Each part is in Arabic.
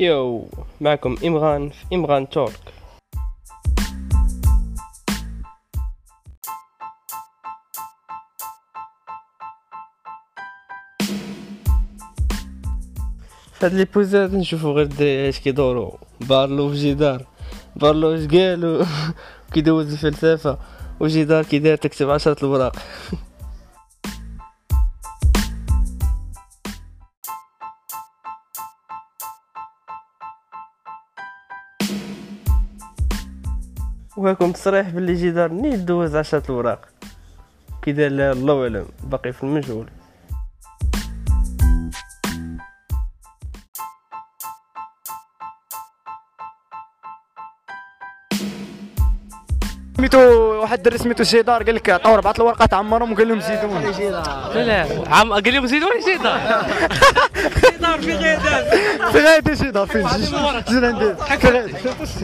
يو معكم إمغان في إمغان توك. هاد ليبوزاد نشوفو غير الدراري اش كيدورو. بارلو في جدار بارلو اش قالو؟ كيدوز الفلسفة. وجدار كي داير تكتب عشرة الوراق. وهاكم تصريح باللي جدار ني دوز عشرة الوراق. كي دار الله اعلم باقي في المجهول. سميتو واحد الدري سميتو شيدار قال لك عطاو اربعه الورقات عمرهم وقال لهم زيدون لا عم قال لهم زيدوني زيدة في غاية شيدار فين؟ زين عندي. في غاية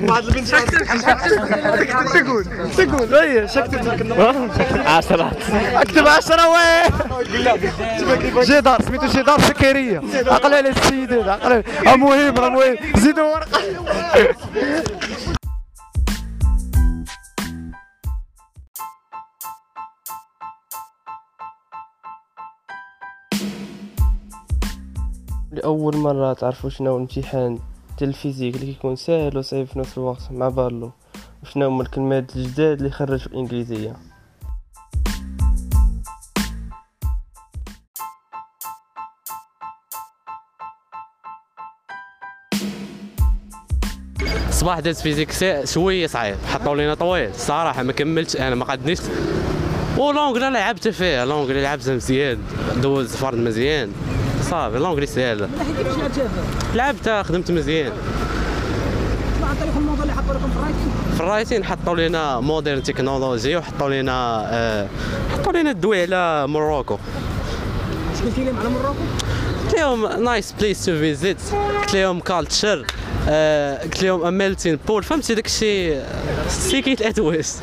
بعض البنت تقول تقول. أي شكتب عشرة. أكتب 10 وين جدار سميتو جدار سكريه عقل على السيدات عقل على- المهم راه مهم زيدوا ورقة. لأول مرة تعرفوا شنو الامتحان ديال ال physique اللي كيكون ساهل وصعيب في نفس الوقت مع بارلو وشنو هما الكلمات الجداد اللي خرج في الإنجليزية. صباح درت physique شوية صعيب. حطوا لينا طويل. الصراحه ما كملتش أنا ما قدنيش و l'anglais لعبت فيه l'anglais لعبت مزيان. دوز فرد مزيان. صافي لونجلي سهل لعبتها خدمت مزيان. في الرايتين؟ حطوا لنا مودرن تكنولوجي وحطوا لنا آه حطوا لنا الدوي على موروكو قلت لهم نايس بليس تو فيزيت قلت لهم كالتشر قلت لهم اميلتين بول فهمتي داك الشيء ستيكيت الاتويس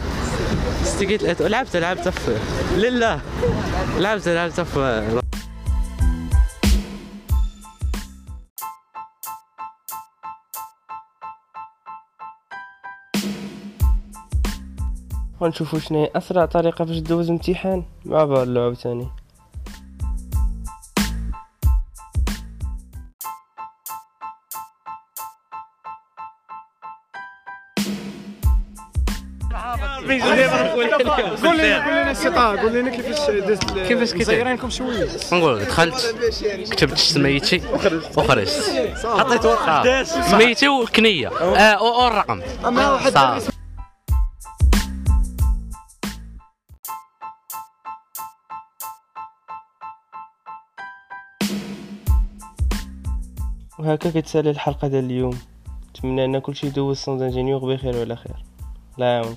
ستيكيت لعبت لعبت في لله. لعبت لعبت في ونشوفوا شنو هي أسرع طريقة باش تدوز امتحان مع عاوتاني قول لنا قول لنا السطا قول لنا كيفاش كيفاش مزيرينكم شوية. نقول لك دخلت كتبت سميتي وخرجت. حطيت ورقه سميتي والكنيه آه والرقم أما واحد وهكا كتسالي الحلقة ديال اليوم. نتمنى أن كلشي يدوز سونز إنجينيور بخير وعلى خير. الله يعاونكم